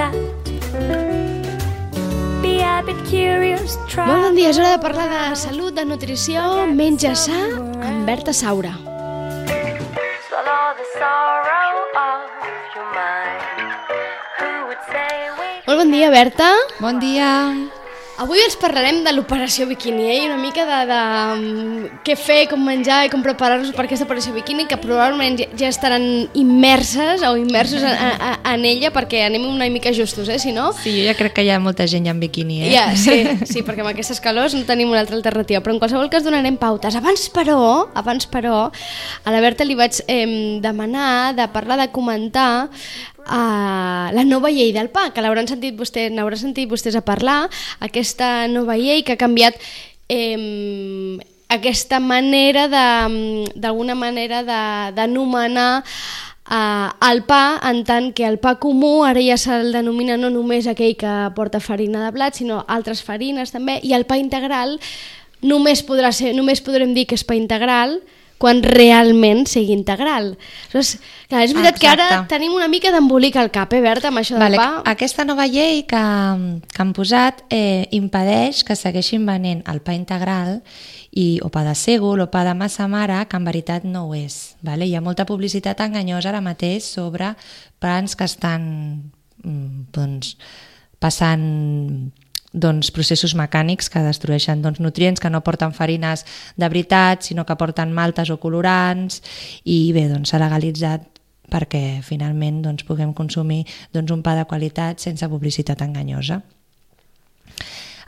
that. Be a bit curious, try. Molt bon dia, és hora de parlar de salut, de nutrició, menja sa, amb Berta Saura. Molt bon dia, Berta. Bon dia. Avui ens parlarem de l'operació biquini eh? i una mica de, de um, què fer, com menjar i com preparar-nos per aquesta operació biquini que probablement ja, ja estaran immerses o immersos en, en, en ella perquè anem una mica justos, eh? si no... Sí, jo ja crec que hi ha molta gent ja en biquini, eh? Ja, sí, sí, perquè amb aquestes calors no tenim una altra alternativa, però en qualsevol cas donarem pautes. Abans, però, abans, però, a la Berta li vaig eh, demanar de parlar, de comentar uh, la nova llei del pa, que l'hauran sentit vostè, n'haurà sentit vostès a parlar, aquesta nova llei que ha canviat eh, aquesta manera d'alguna manera d'anomenar uh, el pa, en tant que el pa comú ara ja se'l denomina no només aquell que porta farina de blat, sinó altres farines també, i el pa integral només, podrà ser, només podrem dir que és pa integral quan realment sigui integral. Aleshores, clar, és veritat que ara Exacte. tenim una mica d'embolic al cap, eh, Berta, amb això del Vale, pa. aquesta nova llei que, que han posat eh, impedeix que segueixin venent el pa integral i, o pa de sègol o pa de massa mare, que en veritat no ho és. Vale? Hi ha molta publicitat enganyosa ara mateix sobre pans que estan mm, doncs, passant doncs, processos mecànics que destrueixen doncs, nutrients que no porten farines de veritat, sinó que porten maltes o colorants i bé, doncs s'ha legalitzat perquè finalment doncs, puguem consumir doncs, un pa de qualitat sense publicitat enganyosa.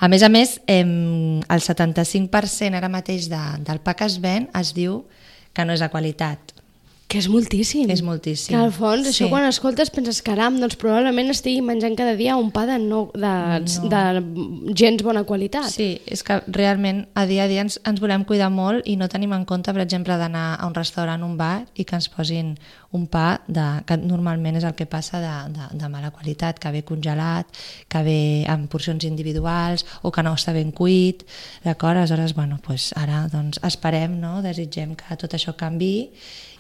A més a més, eh, el 75% ara mateix de, del pa que es ven es diu que no és de qualitat. Que és moltíssim. És moltíssim. Que al fons, això Sí. quan escoltes penses, caram, doncs probablement estigui menjant cada dia un pa de, no, de, no. de gens bona qualitat. Sí, és que realment a dia a dia ens, ens volem cuidar molt i no tenim en compte, per exemple, d'anar a un restaurant, un bar i que ens posin un pa de, que normalment és el que passa de, de, de mala qualitat, que ve congelat, que ve en porcions individuals o que no està ben cuit, d'acord? Aleshores, bueno, pues ara doncs, esperem, no? desitgem que tot això canvi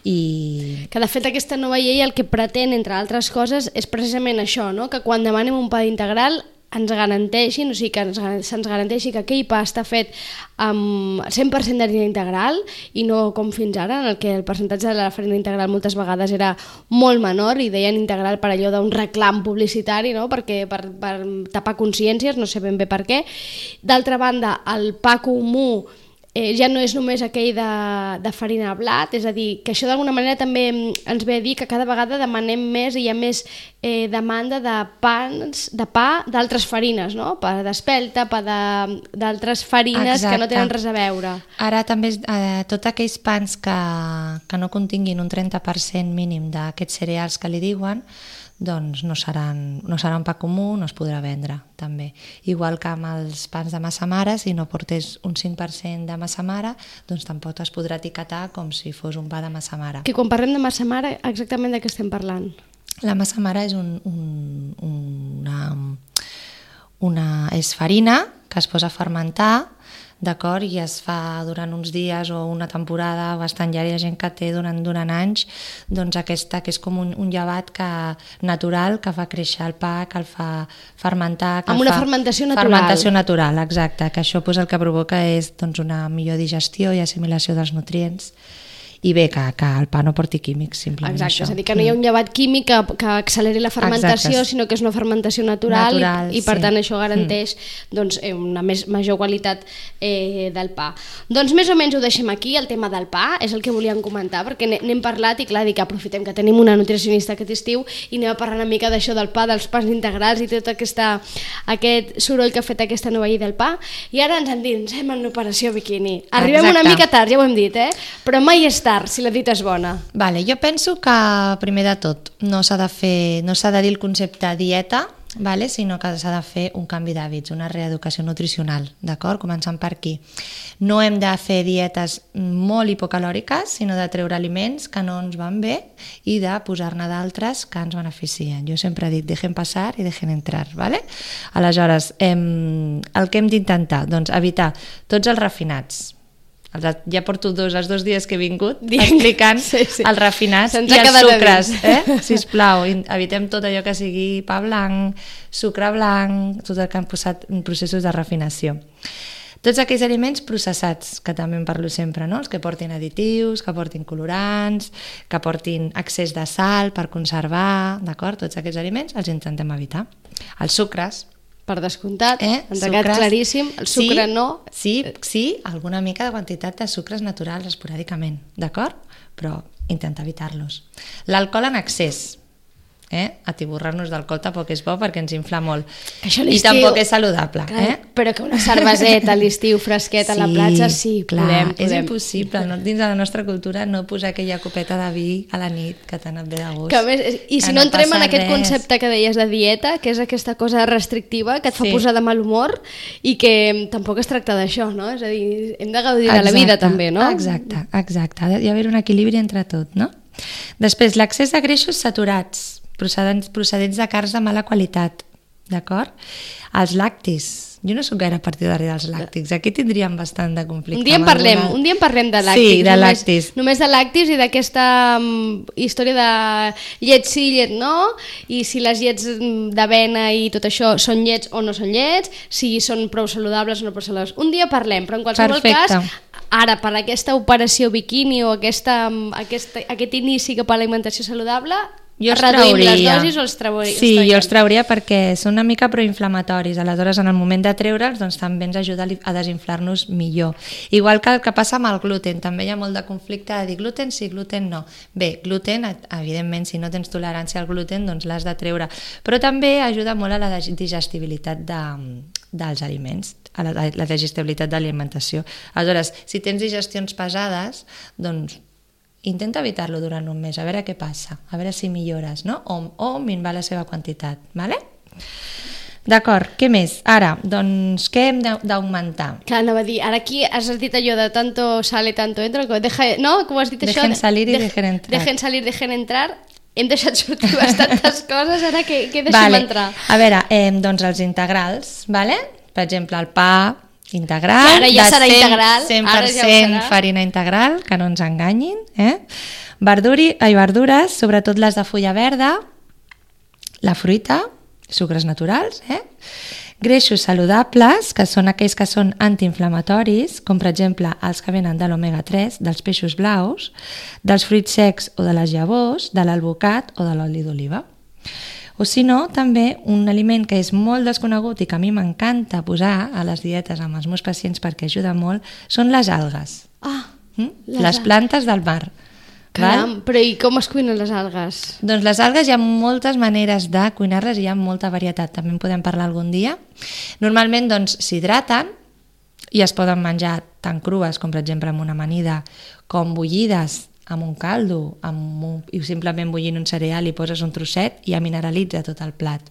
i Que de fet aquesta nova llei el que pretén, entre altres coses, és precisament això, no? que quan demanem un pa integral ens garanteixin, o sigui, que ens, se'ns garanteixi que aquell pa està fet amb 100% d'harina integral i no com fins ara, en el que el percentatge de la farina integral moltes vegades era molt menor i deien integral per allò d'un reclam publicitari, no? Perquè, per, per tapar consciències, no sé ben bé per què. D'altra banda, el pa comú eh, ja no és només aquell de, de farina de blat, és a dir, que això d'alguna manera també mm, ens ve a dir que cada vegada demanem més i hi ha més eh, demanda de pans, de pa d'altres farines, no? Pa d'espelta, pa de- d'altres farines que no Exacte. tenen res a veure. Ara també eh, tots aquells pans que, que no continguin un 30% mínim d'aquests cereals que li diuen, doncs no seran, no serà un pa comú, no es podrà vendre també. Igual que amb els pans de massa mare, si no portés un 5% de massa mare, doncs tampoc es podrà etiquetar com si fos un pa de massa mare. Que quan parlem de massa mare, exactament de què estem parlant? La massa mare és un, un, una, una, és farina que es posa a fermentar d'acord? I es fa durant uns dies o una temporada bastant llarga, hi ha gent que té durant, durant anys, doncs aquesta que és com un, un llevat que, natural que fa créixer el pa, que el fa fermentar... Que Amb una fa, fermentació natural. Fermentació natural, exacte, que això pues, el que provoca és doncs, una millor digestió i assimilació dels nutrients i bé, que, que el pa no porti químics, simplement Exacte, això. és a dir, que no hi ha un llevat químic que, que acceleri la fermentació, Exacte. sinó que és una fermentació natural, Natural, i, i per sí. tant això garanteix doncs, eh, una més, major qualitat eh, del pa. Doncs més o menys ho deixem aquí, el tema del pa, és el que volíem comentar, perquè n'he- n'hem parlat i clar, dic, aprofitem que tenim una nutricionista aquest estiu i anem a parlar una mica d'això del pa, dels pans integrals i tot aquesta, aquest soroll que ha fet aquesta nova llei del pa. I ara ens endinsem en l'operació biquini. Arribem una Exacte. mica tard, ja ho hem dit, eh? però mai és tard si la dita és bona. Vale, jo penso que, primer de tot, no s'ha de fer, no s'ha de dir el concepte dieta, vale? sinó que s'ha de fer un canvi d'hàbits, una reeducació nutricional, d'acord? Començant per aquí. No hem de fer dietes molt hipocalòriques, sinó de treure aliments que no ens van bé i de posar-ne d'altres que ens beneficien. Jo sempre he dit, deixem passar i deixem entrar, ¿vale? Aleshores, hem, el que hem d'intentar? Doncs evitar tots els refinats, ja porto dos, els dos dies que he vingut Dient- explicant Sí, sí. els refinats i els sucres, eh? sisplau, evitem tot allò que sigui pa blanc, sucre blanc, tot el que han posat en processos de refinació. Tots aquells aliments processats, que també en parlo sempre, no? els que portin additius, que portin colorants, que portin excés de sal per conservar, d'acord? Tots aquests aliments els intentem evitar. Els sucres, Per descomptat, eh? ens ha quedat claríssim, el sucre sí, no... Sí, sí, alguna mica de quantitat de sucres naturals esporàdicament, d'acord? Però intenta evitar-los. L'alcohol en excés, eh? atiborrar-nos d'alcohol tampoc és bo perquè ens infla molt. Això a I tampoc és saludable. Clar, eh? Però que una cerveseta a l'estiu fresqueta a la platja, sí, clar, podem, és podem. impossible, no? dins de la nostra cultura, no posar aquella copeta de vi a la nit que t'ha anat bé de gust. Que a més, I si no, entrem en aquest res. concepte que deies de dieta, que és aquesta cosa restrictiva que et fa Sí. posar de mal humor i que tampoc es tracta d'això, no? És a dir, hem de gaudir de la vida també, no? Exacte, exacte. Ha d'hi haver un equilibri entre tot, no? Després, l'accés de greixos saturats, procedents, procedents de carns de mala qualitat, d'acord? Els lactis. Jo no sóc gaire partidari dels làctics. Aquí tindríem bastant de conflicte. Un dia en parlem, alguna- un dia en parlem de làctics. Sí, de només, làctics. Només de làctics i d'aquesta um, història de llet sí, llet no, i si les llets mm, d'avena i tot això són llets o no són llets, si són prou saludables o no prou saludables. Un dia parlem, però en qualsevol Perfecte. cas, ara, per aquesta operació biquini o aquesta, mm, aquesta, aquest inici cap a l'alimentació saludable, Jo els reduïm les trauria. dosis o els trauria? Sí, jo els trauria perquè són una mica proinflamatoris. Aleshores, en el moment de treure'ls, doncs també ens ajuda a desinflar-nos millor. Igual que el que passa amb el gluten. També hi ha molt de conflicte de dir gluten sí, gluten no. Bé, gluten, evidentment, si no tens tolerància al gluten, doncs l'has de treure. Però també ajuda molt a la dig- digestibilitat de, dels aliments, a la, a la digestibilitat de l'alimentació. Aleshores, si tens digestions pesades, doncs intenta evitar-lo durant un mes, a veure què passa, a veure si millores, no? O, o minvar la seva quantitat, ¿vale? D'acord, què més? Ara, doncs, què hem d'au- d'augmentar? Clar, anava a dir, ara aquí has dit allò de tanto sale, tanto entra, que deja, no? Com has dit això? Dejen salir i De- dejen entrar. Dejen salir, dejen entrar. Hem deixat sortir bastantes coses, ara que, que deixem vale. entrar. A veure, eh, doncs els integrals, vale? per exemple, el pa integral, Que ara ja serà 100, integral, 100% ara ja serà. farina integral, que no ens enganyin, eh? Verduri, ai, verdures, sobretot les de fulla verda, la fruita, sucres naturals, eh? greixos saludables, que són aquells que són antiinflamatoris, com per exemple els que venen de l'omega-3, dels peixos blaus, dels fruits secs o de les llavors, de l'alvocat o de l'oli d'oliva. O si no, també un aliment que és molt desconegut i que a mi m'encanta posar a les dietes amb els meus pacients perquè ajuda molt, són les algues. Ah, Mm? Les Les, plantes del mar. caram, però i com es cuinen les algues? Doncs les algues hi ha moltes maneres de cuinar-les i hi ha molta varietat, també en podem parlar algun dia. Normalment doncs s'hidraten i es poden menjar tant crues com per exemple amb una amanida, com bullides amb un caldo, amb un, i simplement bullint un cereal i poses un trosset i ja mineralitza tot el plat.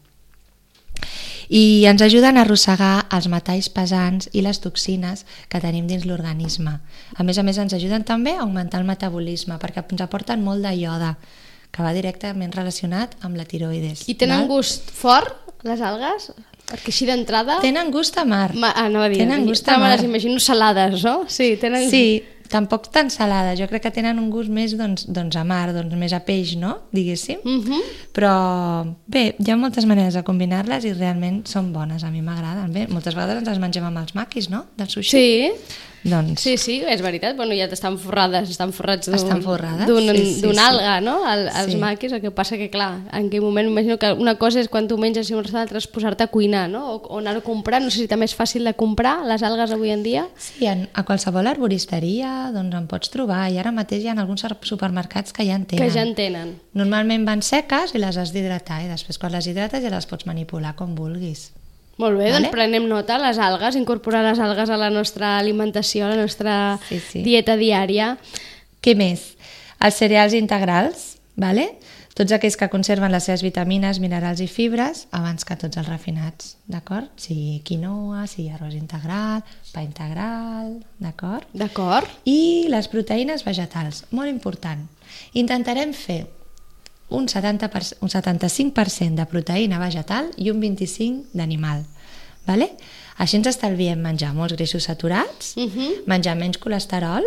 I ens ajuden a arrossegar els metalls pesants i les toxines que tenim dins l'organisme. A més a més ens ajuden també a augmentar el metabolisme perquè ens aporten molt de ioda que va directament relacionat amb la tiroides. I tenen val? gust fort, les algues? Perquè així d'entrada... Tenen gust a mar. Ma, ah, anava a dir, Tenen gust a me mar. les imagino salades, no? Sí, tenen... Sí, tampoc tan salades. Jo crec que tenen un gust més doncs, doncs a mar, doncs més a peix, no? Diguéssim. Uh -huh. Però bé, hi ha moltes maneres de combinar-les i realment són bones, a mi m'agraden. Bé, moltes vegades ens les mengem amb els maquis, no? Del sushi. Sí, Doncs sí, sí, és veritat. Bueno, ja estan forrades, estan forrats d'un sí, sí, d'un sí. alga, no? El, els Sí. maquis, el que passa que, clar, en aquell moment imagino que una cosa és quan tu menges i una altra és posar-te a cuinar, no? O, o anar a comprar, no sé si també és fàcil de comprar les algues avui en dia. sí, en, a qualsevol arboristeria doncs en pots trobar i ara mateix hi ha alguns supermercats que ja en tenen. Que ja en tenen. Normalment van seques i les has d'hidratar i després quan les hidrates ja les pots manipular com vulguis. Molt bé, Vale. doncs prenem nota, les algues, incorporar les algues a la nostra alimentació, a la nostra Sí, sí. dieta diària. Què més? Els cereals integrals, vale? tots aquells que conserven les seves vitamines, minerals i fibres abans que tots els refinats, d'acord? Sigui quinoa, sigui arròs integral, pa integral, d'acord? D'acord. I les proteïnes vegetals, molt important. Intentarem fer un, 70%, un 75% de proteïna vegetal i un 25% d'animal. Vale? Així ens estalviem menjar molts greixos saturats, Uh -huh. menjar menys colesterol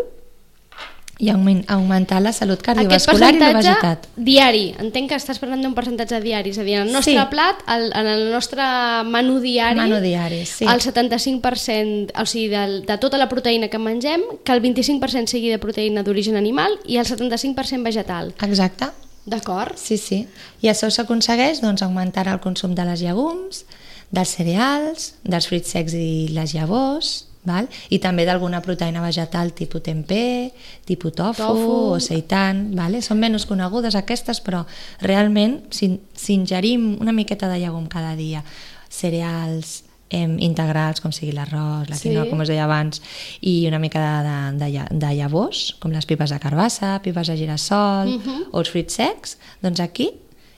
i augment- augmentar la salut cardiovascular i l'obesitat. diari, entenc que estàs parlant d'un percentatge diari, és a dir, en el nostre Sí. plat, el, en el nostre menú diari, Menú diari, sí. el 75%, o sigui, de, de tota la proteïna que mengem, que el 25% sigui de proteïna d'origen animal i el 75% vegetal. Exacte, D'acord? sí, sí. I això s'aconsegueix doncs, augmentant el consum de les llegums, dels cereals, dels fruits secs i les llavors, val? i també d'alguna proteïna vegetal tipus tempeh, tipus tofu, Tofu. o seitan. Vale? Són menys conegudes aquestes, però realment si, si ingerim una miqueta de llegum cada dia, cereals em, integrals, com sigui l'arròs, la Sí. quinoa, com us deia abans, i una mica de, de, de, lla- de llavors, com les pipes de carbassa, pipes de girassol, uh -huh. o els fruits secs, doncs aquí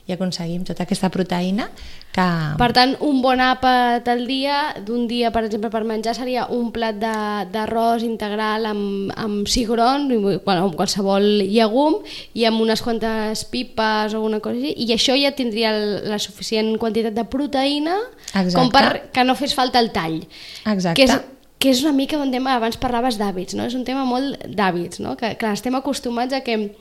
i aconseguim tota aquesta proteïna que... Per tant, un bon àpat al dia, d'un dia, per exemple, per menjar, seria un plat de- d'arròs integral amb, amb cigron, bueno, amb qualsevol llegum, i amb unes quantes pipes o alguna cosa així, i això ja tindria la suficient quantitat de proteïna Exacte. com per que no fes falta el tall. Exacte. Que és, que és una mica un tema, abans parlaves d'hàbits, no? és un tema molt d'hàbits, no? que, que estem acostumats a que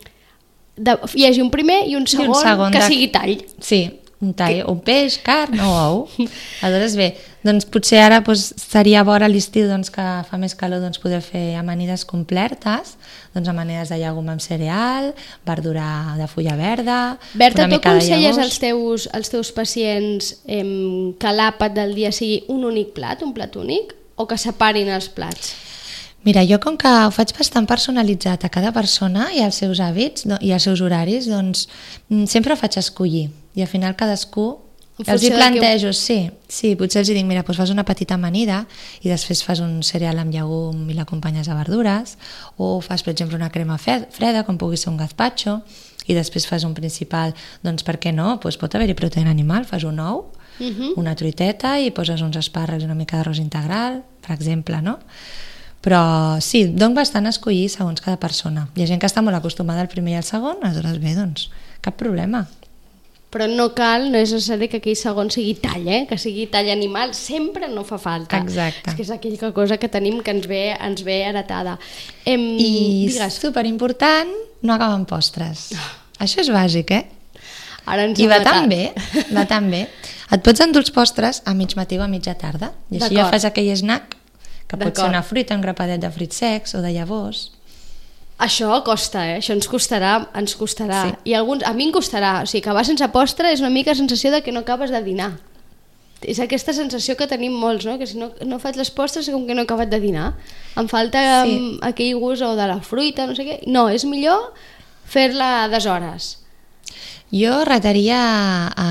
de, hi hagi un primer i un segon, segon que de- sigui tall. Sí, un tall, un peix, carn o ou. Aleshores, bé, doncs potser ara doncs, seria bo a l'estiu doncs, que fa més calor doncs, poder fer amanides completes, doncs amanides de llegum amb cereal, verdura de fulla verda, Berta, una tu mica de aconselles als teus, als teus pacients em, que l'àpat del dia sigui un únic plat, un plat únic, o que separin els plats? Mira, jo com que ho faig bastant personalitzat a cada persona i als seus hàbits no, i als seus horaris, doncs mm, sempre ho faig escollir. I al final cadascú En els hi del que- plantejo, sí, sí, potser els hi dic, mira, doncs fas una petita amanida i després fas un cereal amb llegum i l'acompanyes de verdures, o fas, per exemple, una crema freda, com pugui ser un gazpacho, i després fas un principal, doncs per què no? Doncs pot haver-hi proteïna animal, fas un ou, Uh -huh. una truiteta i poses uns espàrrecs i una mica d'arròs integral, per exemple, no? Però sí, dono bastant a escollir segons cada persona. Hi ha gent que està molt acostumada al primer i al segon, aleshores bé, doncs cap problema. Però no cal, no és necessari que aquell segon sigui tall, eh? que sigui tall animal, sempre no fa falta. Exacte. És que és aquella cosa que tenim que ens ve, ens ve heretada. Em, I digues, superimportant, no amb postres. Això és bàsic, eh? ara ens I va tan bé, va tan bé. Et pots endur els postres a mig matí o a mitja tarda. I així ja fas aquell snack, que pot ser una fruita, un grapadet de fruits secs o de llavors. Això costa, eh? Això ens costarà, ens costarà. Sí. I alguns, a mi em costarà. O sigui, acabar sense postre és una mica sensació de que no acabes de dinar. És aquesta sensació que tenim molts, no? Que si no, no faig les postres com que no he acabat de dinar. Em falta Sí. sí. aquell gust o de la fruita, no sé què. No, és millor fer-la a deshores. Jo retaria a,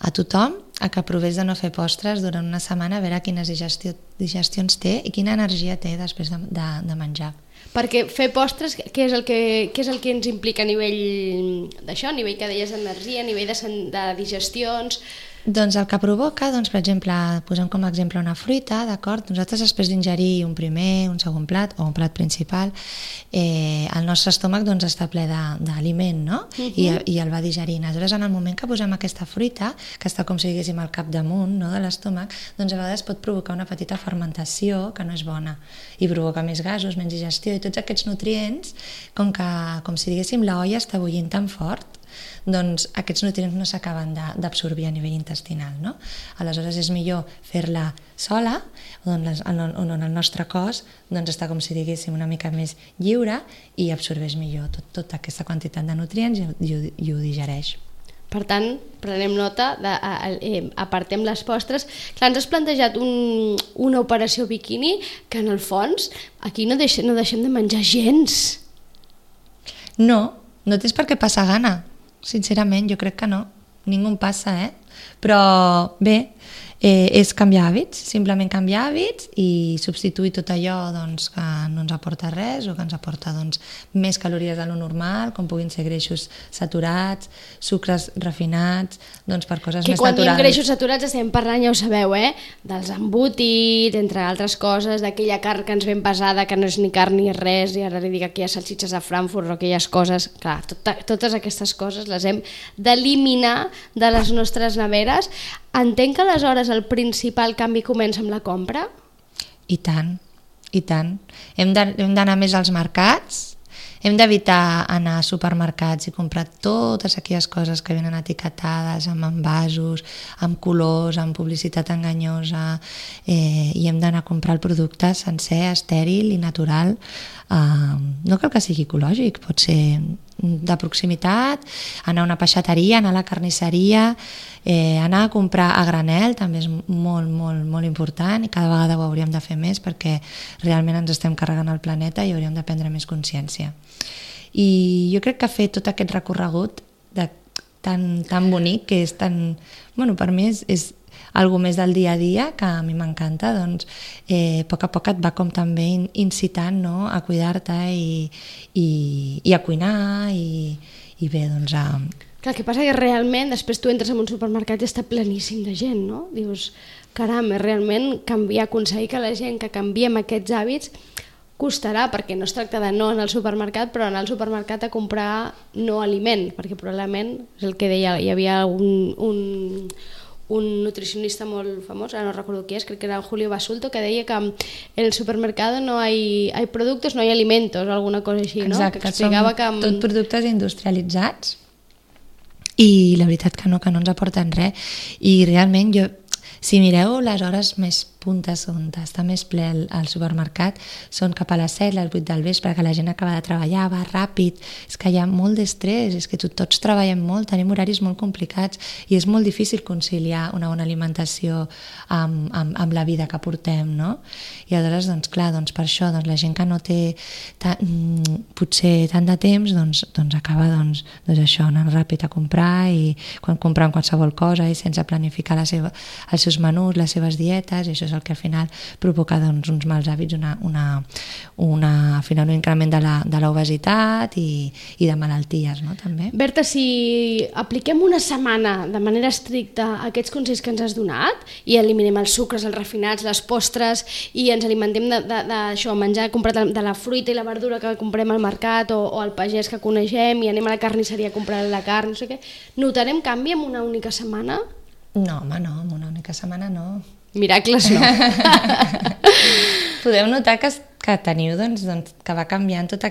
a tothom a que provés de no fer postres durant una setmana a veure quines digestio, digestions té i quina energia té després de, de, de menjar. Perquè fer postres, què és el que, què és el que ens implica a nivell d'això, a nivell que deies d'energia, a nivell de, de digestions... Doncs el que provoca, doncs, per exemple, posem com a exemple una fruita, d'acord? Nosaltres després d'ingerir un primer, un segon plat o un plat principal, eh, el nostre estómac doncs, està ple d'aliment, no? Uh -huh. I, I el va digerint. Aleshores, en el moment que posem aquesta fruita, que està com si diguéssim al capdamunt no, de l'estómac, doncs a vegades pot provocar una petita fermentació que no és bona i provoca més gasos, menys digestió i tots aquests nutrients, com que, com si diguéssim, la olla està bullint tan fort doncs aquests nutrients no s'acaben d'absorbir a nivell intestinal. No? Aleshores és millor fer-la sola, on, les, on, on, on el nostre cos doncs, està com si diguéssim una mica més lliure i absorbeix millor tot, tota aquesta quantitat de nutrients i, i, i ho digereix. Per tant, prenem nota, de, a, a, eh, apartem les postres. Clar, ens has plantejat un, una operació biquini que en el fons aquí no, deixe, no deixem de menjar gens. No, no tens per què passar gana, sincerament, jo crec que no. Ningú passa, eh? Però bé, eh, és canviar hàbits, simplement canviar hàbits i substituir tot allò doncs, que no ens aporta res o que ens aporta doncs, més calories de lo normal, com puguin ser greixos saturats, sucres refinats, doncs per coses que més quan diem naturals. greixos saturats estem parlant, ja ho sabeu, eh? dels embotits, entre altres coses, d'aquella carn que ens ven pesada, que no és ni carn ni res, i ara li dic aquelles salsitxes de Frankfurt o aquelles coses, clar, tota, totes aquestes coses les hem d'eliminar de les nostres neveres. Entenc que aleshores el principal canvi comença amb la compra? I tant, i tant. Hem d'anar més als mercats, hem d'evitar anar a supermercats i comprar totes aquelles coses que venen etiquetades amb envasos, amb colors, amb publicitat enganyosa eh, i hem d'anar a comprar el producte sencer, estèril i natural. Uh, no cal que sigui ecològic, pot ser de proximitat, anar a una peixateria, anar a la carnisseria, eh, anar a comprar a granel també és molt, molt, molt important i cada vegada ho hauríem de fer més perquè realment ens estem carregant el planeta i hauríem de prendre més consciència. I jo crec que fer tot aquest recorregut de, tan, tan bonic, que és tan... Bueno, per mi és, és algo més del dia a dia que a mi m'encanta, doncs eh, a poc a poc et va com també in- incitant no? a cuidar-te i, i, i a cuinar i, i bé, doncs a, Clar, el que passa que realment després tu entres en un supermercat i està pleníssim de gent, no? Dius, caram, és realment canviar, aconseguir que la gent que canviem aquests hàbits costarà, perquè no es tracta de no anar al supermercat, però anar al supermercat a comprar no aliment, perquè probablement, és el que deia, hi havia un, un, un nutricionista molt famós, ara no recordo qui és, crec que era Julio Basulto, que deia que en el supermercado no hay, hay productos, no hay alimentos, o alguna cosa així, no? que explicava que... amb- tot productes industrialitzats i la veritat que no, que no ens aporten res i realment jo si mireu les hores més puntes on està més ple el, el supermercat són cap a les 7, les 8 del vespre, que la gent acaba de treballar, va ràpid, és que hi ha molt d'estrès, és que tot, tots treballem molt, tenim horaris molt complicats i és molt difícil conciliar una bona alimentació amb, amb, amb la vida que portem, no? I aleshores, doncs clar, doncs per això, doncs la gent que no té ta, mm, potser tant de temps, doncs, doncs acaba doncs, doncs això, anant ràpid a comprar i quan comprant qualsevol cosa i sense planificar la seva, els seus menús, les seves dietes, i això és el que al final provoca doncs, uns mals hàbits, una, una, una, al final un increment de l'obesitat i, i de malalties, no? també. Berta, si apliquem una setmana de manera estricta aquests consells que ens has donat i eliminem els sucres, els refinats, les postres i ens alimentem d'això, menjar comprat de la fruita i la verdura que comprem al mercat o, o al pagès que coneixem i anem a la carnisseria a comprar la carn, no sé què, notarem canvi en una única setmana? No, home, no, en una única setmana no. Miracles no. Podeu notar que, que teniu, doncs, doncs, que va canviant tota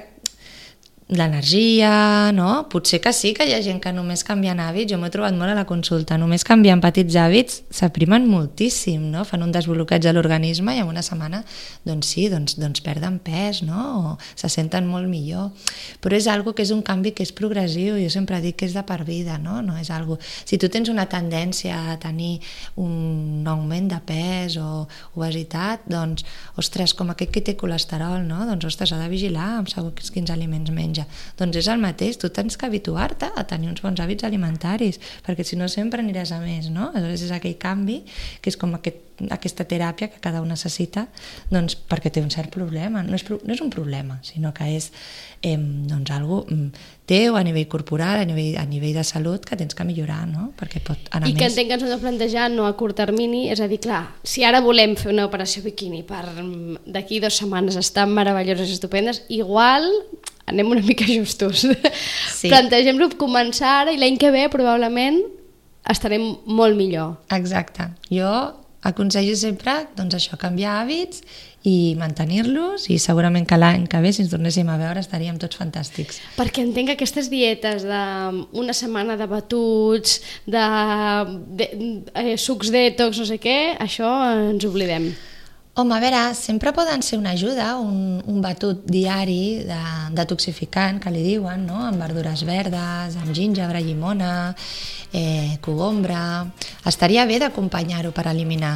l'energia, no? Potser que sí, que hi ha gent que només canviant hàbits, jo m'ho he trobat molt a la consulta, només canviant petits hàbits s'aprimen moltíssim, no? Fan un desbloqueig a l'organisme i en una setmana, doncs sí, doncs, doncs perden pes, no? O se senten molt millor. Però és algo que és un canvi que és progressiu, jo sempre dic que és de per vida, no? No és algo... Si tu tens una tendència a tenir un augment de pes o obesitat, doncs, ostres, com aquest que té colesterol, no? Doncs, ostres, ha de vigilar amb segons quins aliments menja. Doncs és el mateix, tu tens que habituar-te a tenir uns bons hàbits alimentaris, perquè si no sempre aniràs a més, no? Aleshores és aquell canvi que és com aquest, aquesta teràpia que cada un necessita doncs, perquè té un cert problema. No és, no és un problema, sinó que és eh, doncs, algo mm, teu a nivell corporal, a nivell, a nivell de salut, que tens que millorar, no? Perquè pot anar I que més. entenc que ens hem de plantejar no a curt termini, és a dir, clar, si ara volem fer una operació biquini per mm, d'aquí dues setmanes estar meravelloses i estupendes, igual anem una mica justos. Sí. Plantegem-lo començar ara i l'any que ve probablement estarem molt millor. Exacte. Jo aconsello sempre doncs això, canviar hàbits i mantenir-los i segurament que l'any que ve, si ens tornéssim a veure, estaríem tots fantàstics. Perquè entenc que aquestes dietes d'una setmana de batuts, de, de eh, sucs detox, no sé què, això ens oblidem. Home, a veure, sempre poden ser una ajuda, un, un batut diari de, detoxificant, que li diuen, no? amb verdures verdes, amb gingebre, llimona, eh, cogombra... Estaria bé d'acompanyar-ho per eliminar.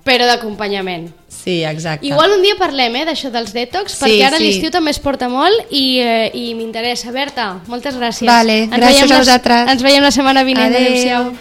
Però d'acompanyament. Sí, exacte. Igual un dia parlem eh, d'això dels detox, Sí, perquè ara sí. l'estiu també es porta molt i, eh, i m'interessa. Berta, moltes gràcies. Vale, Ens gràcies a la- vosaltres. Ens veiem la setmana vinent. Adéu. Adéu-siau.